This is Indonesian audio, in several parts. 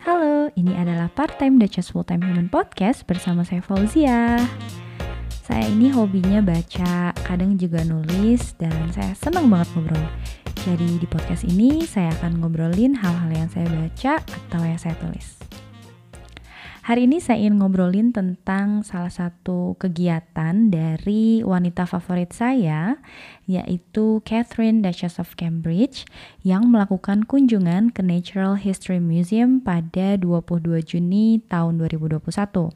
Halo, ini adalah Part-Time Duchess Full-Time Human Podcast bersama saya Fauzia. Saya ini hobinya baca, kadang juga nulis, dan saya senang banget ngobrol. Jadi di podcast ini saya akan ngobrolin hal-hal yang saya baca atau yang saya tulis. Hari ini saya ingin ngobrolin tentang salah satu kegiatan dari wanita favorit saya, yaitu Catherine Duchess of Cambridge, yang melakukan kunjungan ke Natural History Museum pada 22 Juni tahun 2021.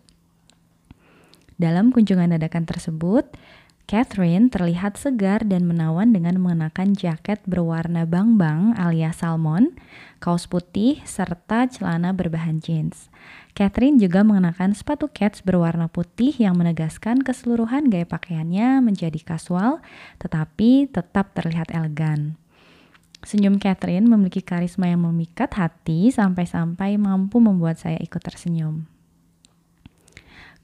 Dalam kunjungan dadakan tersebut, Catherine terlihat segar dan menawan dengan mengenakan jaket berwarna bang-bang alias salmon, kaos putih, serta celana berbahan jeans. Catherine juga mengenakan sepatu kets berwarna putih yang menegaskan keseluruhan gaya pakaiannya menjadi kasual tetapi tetap terlihat elegan. Senyum Catherine memiliki karisma yang memikat hati sampai-sampai mampu membuat saya ikut tersenyum.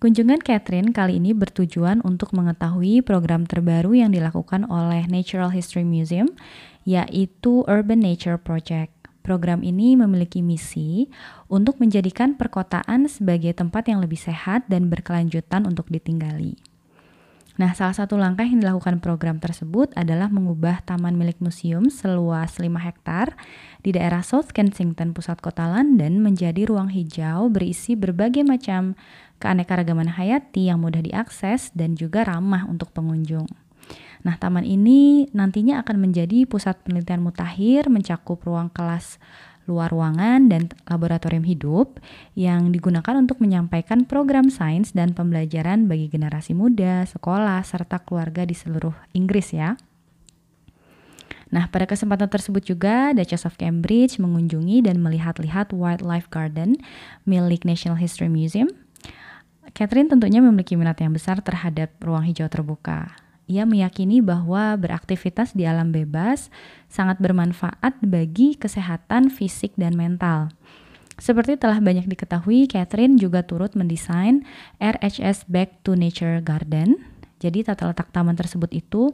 Kunjungan Catherine kali ini bertujuan untuk mengetahui program terbaru yang dilakukan oleh Natural History Museum, yaitu Urban Nature Project. Program ini memiliki misi untuk menjadikan perkotaan sebagai tempat yang lebih sehat dan berkelanjutan untuk ditinggali. Nah, salah satu langkah yang dilakukan program tersebut adalah mengubah taman milik museum seluas 5 hektar di daerah South Kensington, pusat kota London, menjadi ruang hijau berisi berbagai macam keanekaragaman hayati yang mudah diakses dan juga ramah untuk pengunjung. Nah, taman ini nantinya akan menjadi pusat penelitian mutakhir mencakup ruang kelas luar ruangan dan laboratorium hidup yang digunakan untuk menyampaikan program sains dan pembelajaran bagi generasi muda, sekolah, serta keluarga di seluruh Inggris ya. Nah, pada kesempatan tersebut juga Duchess of Cambridge mengunjungi dan melihat-lihat Wildlife Garden milik National History Museum. Catherine tentunya memiliki minat yang besar terhadap ruang hijau terbuka. Ia meyakini bahwa beraktivitas di alam bebas sangat bermanfaat bagi kesehatan fisik dan mental. Seperti telah banyak diketahui, Catherine juga turut mendesain RHS Back to Nature Garden. Jadi tata letak taman tersebut itu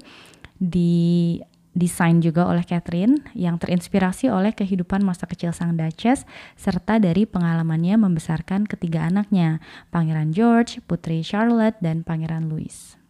didesain juga oleh Catherine yang terinspirasi oleh kehidupan masa kecil sang Duchess serta dari pengalamannya membesarkan ketiga anaknya, Pangeran George, Putri Charlotte, dan Pangeran Louis.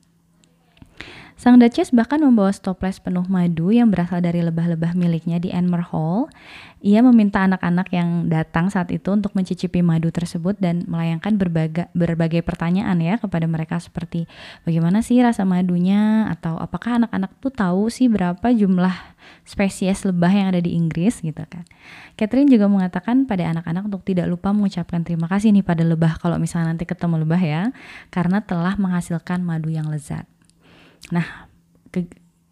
Sang Duchess bahkan membawa stoples penuh madu yang berasal dari lebah-lebah miliknya di Anmer Hall. Ia meminta anak-anak yang datang saat itu untuk mencicipi madu tersebut dan melayangkan berbagai, berbagai pertanyaan ya kepada mereka seperti bagaimana sih rasa madunya atau apakah anak-anak tuh tahu sih berapa jumlah spesies lebah yang ada di Inggris gitu kan. Catherine juga mengatakan pada anak-anak untuk tidak lupa mengucapkan terima kasih nih pada lebah kalau misalnya nanti ketemu lebah ya karena telah menghasilkan madu yang lezat. Nah, ke,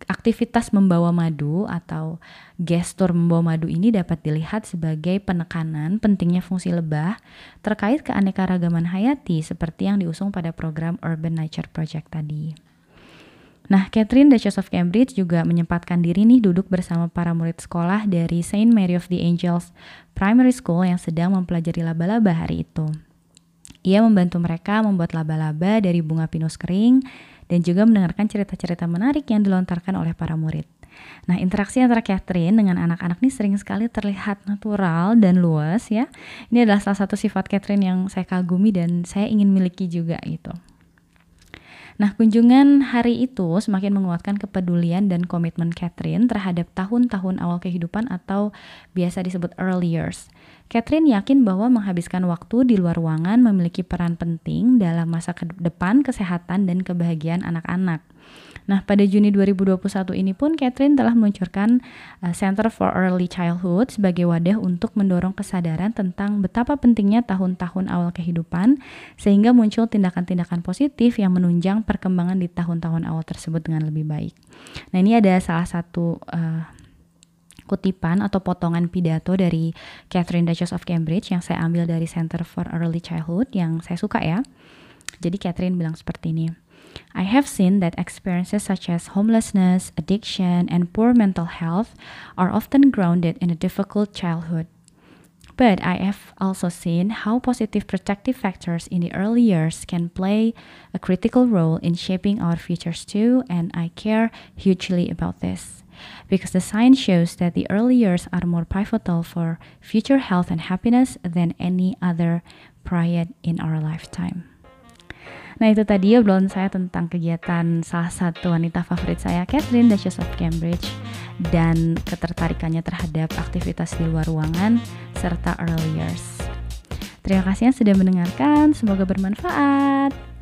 aktivitas membawa madu atau gestur membawa madu ini dapat dilihat sebagai penekanan pentingnya fungsi lebah terkait keanekaragaman hayati seperti yang diusung pada program Urban Nature Project tadi. Nah, Catherine Duchess of Cambridge juga menyempatkan diri nih duduk bersama para murid sekolah dari Saint Mary of the Angels Primary School yang sedang mempelajari laba-laba hari itu. Ia membantu mereka membuat laba-laba dari bunga pinus kering dan juga mendengarkan cerita-cerita menarik yang dilontarkan oleh para murid. Nah, interaksi antara Catherine dengan anak-anak ini sering sekali terlihat natural dan luas ya. Ini adalah salah satu sifat Catherine yang saya kagumi dan saya ingin miliki juga gitu. Nah, kunjungan hari itu semakin menguatkan kepedulian dan komitmen Catherine terhadap tahun-tahun awal kehidupan atau biasa disebut early years. Catherine yakin bahwa menghabiskan waktu di luar ruangan memiliki peran penting dalam masa ke depan kesehatan dan kebahagiaan anak-anak. Nah, pada Juni 2021 ini pun Catherine telah meluncurkan uh, Center for Early Childhood sebagai wadah untuk mendorong kesadaran tentang betapa pentingnya tahun-tahun awal kehidupan sehingga muncul tindakan-tindakan positif yang menunjang perkembangan di tahun-tahun awal tersebut dengan lebih baik. Nah, ini ada salah satu uh, kutipan atau potongan pidato dari Catherine Duchess of Cambridge yang saya ambil dari Center for Early Childhood yang saya suka ya. Jadi Catherine bilang seperti ini. I have seen that experiences such as homelessness, addiction, and poor mental health are often grounded in a difficult childhood. But I have also seen how positive protective factors in the early years can play a critical role in shaping our futures too, and I care hugely about this. because the science shows that the early years are more pivotal for future health and happiness than any other period in our lifetime. Nah itu tadi obrolan saya tentang kegiatan salah satu wanita favorit saya, Catherine Duchess of Cambridge, dan ketertarikannya terhadap aktivitas di luar ruangan serta early years. Terima kasih yang sudah mendengarkan, semoga bermanfaat.